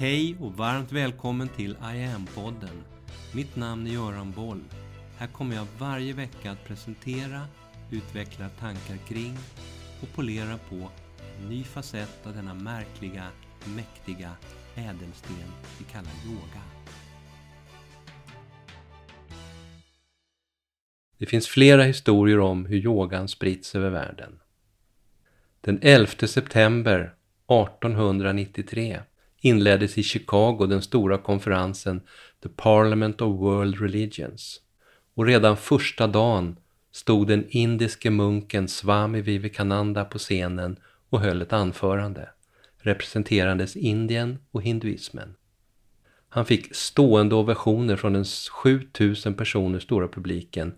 Hej och varmt välkommen till I am-podden. Mitt namn är Göran Boll. Här kommer jag varje vecka att presentera, utveckla tankar kring och polera på en ny facett av denna märkliga, mäktiga ädelsten vi kallar yoga. Det finns flera historier om hur yogan sprids över världen. Den 11 september 1893 inleddes i Chicago den stora konferensen The Parliament of World Religions. Och redan första dagen stod den indiske munken Swami Vivekananda på scenen och höll ett anförande representerandes Indien och hinduismen. Han fick stående ovationer från den 7000 personer stora publiken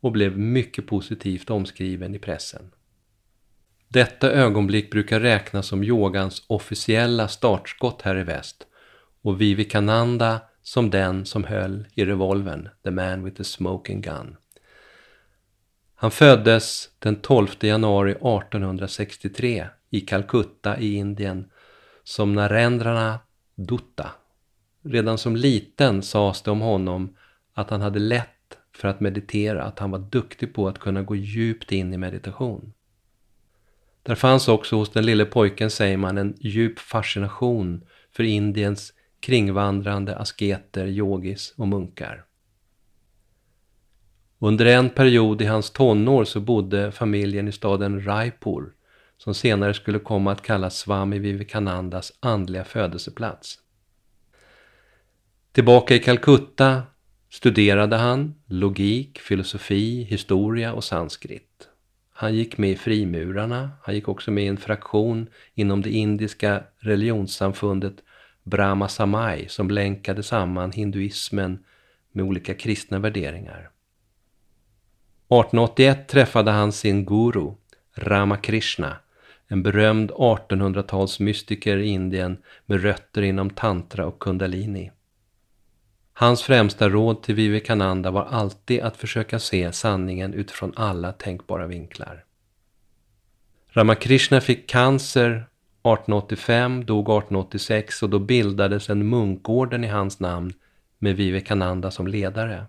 och blev mycket positivt omskriven i pressen. Detta ögonblick brukar räknas som yogans officiella startskott här i väst och Vivekananda som den som höll i revolvern, the man with the smoking gun. Han föddes den 12 januari 1863 i Calcutta i Indien som Narendrana Dutta. Redan som liten sades det om honom att han hade lätt för att meditera, att han var duktig på att kunna gå djupt in i meditation. Där fanns också hos den lille pojken, säger man, en djup fascination för Indiens kringvandrande asketer, yogis och munkar. Under en period i hans tonår så bodde familjen i staden Raipur som senare skulle komma att kallas Swami Vivekanandas andliga födelseplats. Tillbaka i Calcutta studerade han logik, filosofi, historia och sanskrit. Han gick med i frimurarna, han gick också med i en fraktion inom det indiska religionssamfundet Brahma Samaj som länkade samman hinduismen med olika kristna värderingar. 1881 träffade han sin guru, Ramakrishna, en berömd 1800-talsmystiker i Indien med rötter inom tantra och kundalini. Hans främsta råd till Vivekananda var alltid att försöka se sanningen utifrån alla tänkbara vinklar. Ramakrishna fick cancer 1885, dog 1886 och då bildades en munkorden i hans namn med Vivekananda som ledare.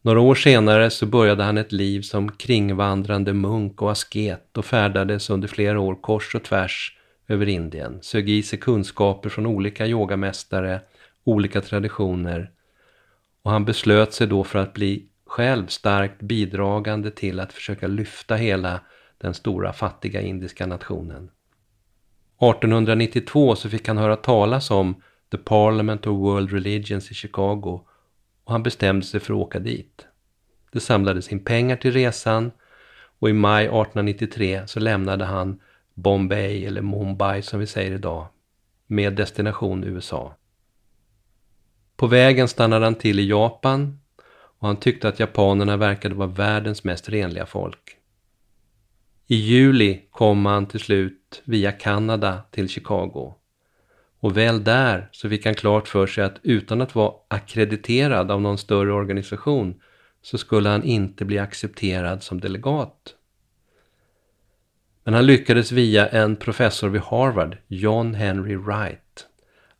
Några år senare så började han ett liv som kringvandrande munk och asket och färdades under flera år kors och tvärs över Indien, sög i sig kunskaper från olika yogamästare olika traditioner och han beslöt sig då för att bli själv starkt bidragande till att försöka lyfta hela den stora fattiga indiska nationen. 1892 så fick han höra talas om The Parliament of World Religions i Chicago och han bestämde sig för att åka dit. Det samlades in pengar till resan och i maj 1893 så lämnade han Bombay, eller Mumbai som vi säger idag, med destination USA. På vägen stannade han till i Japan och han tyckte att japanerna verkade vara världens mest renliga folk. I juli kom han till slut via Kanada till Chicago. Och väl där så fick han klart för sig att utan att vara akkrediterad av någon större organisation så skulle han inte bli accepterad som delegat. Men han lyckades via en professor vid Harvard, John Henry Wright,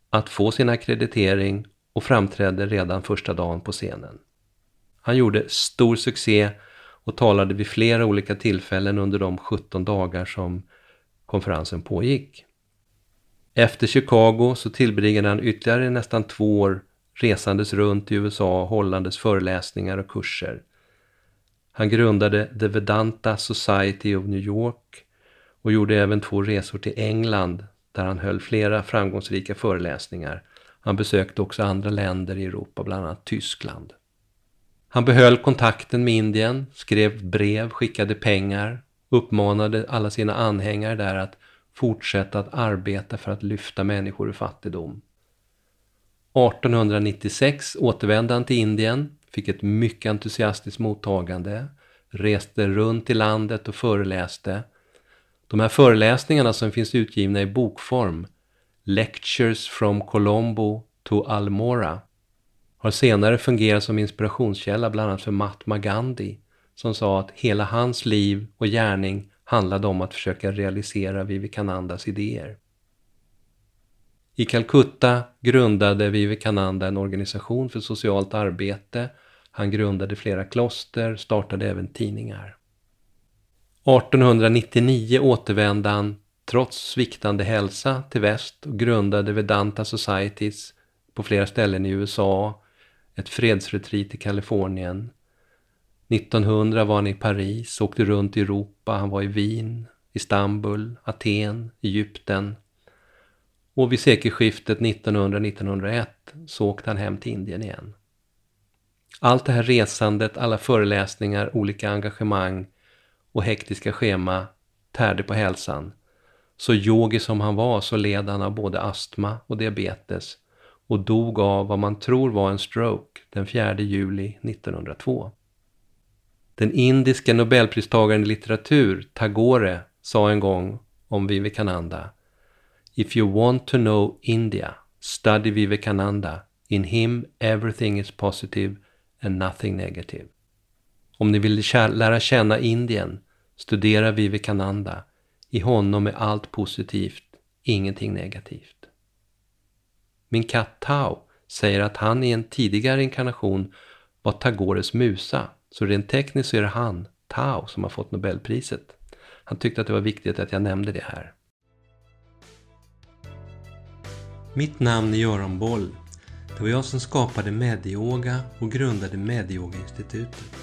att få sin akkreditering och framträdde redan första dagen på scenen. Han gjorde stor succé och talade vid flera olika tillfällen under de 17 dagar som konferensen pågick. Efter Chicago så tillbringade han ytterligare nästan två år resandes runt i USA hållandes föreläsningar och kurser. Han grundade The Vedanta Society of New York och gjorde även två resor till England där han höll flera framgångsrika föreläsningar han besökte också andra länder i Europa, bland annat Tyskland. Han behöll kontakten med Indien, skrev brev, skickade pengar, uppmanade alla sina anhängare där att fortsätta att arbeta för att lyfta människor ur fattigdom. 1896 återvände han till Indien, fick ett mycket entusiastiskt mottagande, reste runt i landet och föreläste. De här föreläsningarna som finns utgivna i bokform Lectures from Colombo to Almora har senare fungerat som inspirationskälla bland annat för Mahatma Gandhi som sa att hela hans liv och gärning handlade om att försöka realisera Vivekanandas idéer. I Calcutta grundade Vivekananda en organisation för socialt arbete. Han grundade flera kloster, startade även tidningar. 1899 återvände han trots sviktande hälsa till väst och grundade Vedanta Societies på flera ställen i USA, ett fredsretreat i Kalifornien. 1900 var han i Paris, åkte runt i Europa, han var i Wien, Istanbul, Aten, Egypten. Och vid sekelskiftet 1900-1901 så åkte han hem till Indien igen. Allt det här resandet, alla föreläsningar, olika engagemang och hektiska schema tärde på hälsan. Så yogi som han var så led han av både astma och diabetes och dog av vad man tror var en stroke den 4 juli 1902. Den indiska nobelpristagaren i litteratur, Tagore, sa en gång om Vivekananda If you want to know India, study Vivekananda. In him everything is positive and nothing negative. Om ni vill lära känna Indien, studera Vivekananda. I honom är allt positivt, ingenting negativt. Min katt Tao säger att han i en tidigare inkarnation var Tagores musa, så rent tekniskt så är det han, Tao, som har fått Nobelpriset. Han tyckte att det var viktigt att jag nämnde det här. Mitt namn är Göran Boll. Det var jag som skapade Medyoga och grundade Medyoga-institutet.